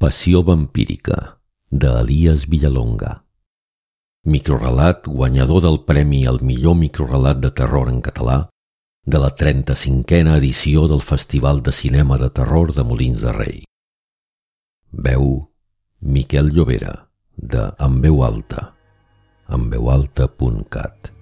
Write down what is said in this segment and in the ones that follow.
Passió vampírica, de Elias Villalonga. Microrelat guanyador del Premi al millor microrelat de terror en català de la 35a edició del Festival de Cinema de Terror de Molins de Rei. Veu Miquel Llobera, de En veu alta, enveualta.cat.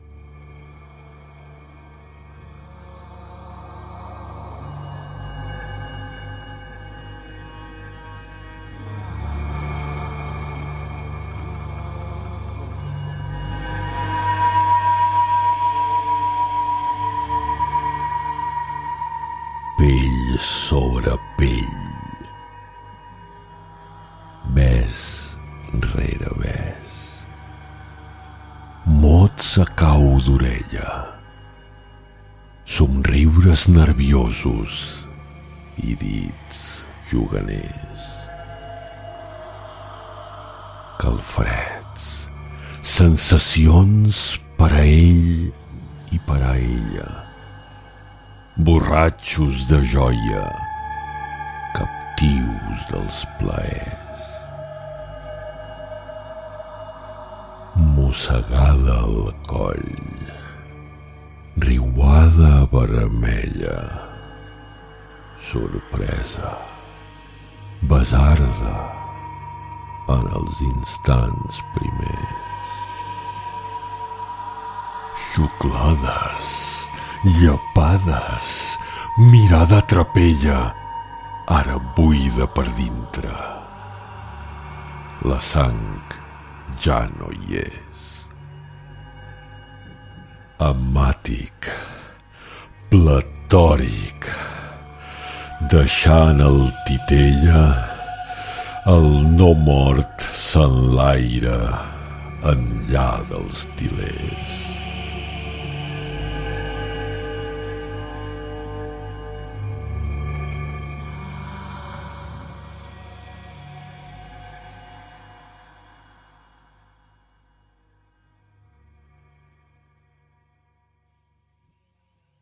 pell sobre pell. Ves rere ves. Mots a cau d'orella. Somriures nerviosos i dits juganers. Calfreds, sensacions per a ell i per a ella borratxos de joia, captius dels plaers. Mossegada al coll, riuada vermella, sorpresa, besar-se en els instants primers. Xuclades, llepades, mirada trapella, ara buida per dintre. La sang ja no hi és. Amàtic, platòric, deixant el titella, el no mort s'enlaire enllà dels tilers.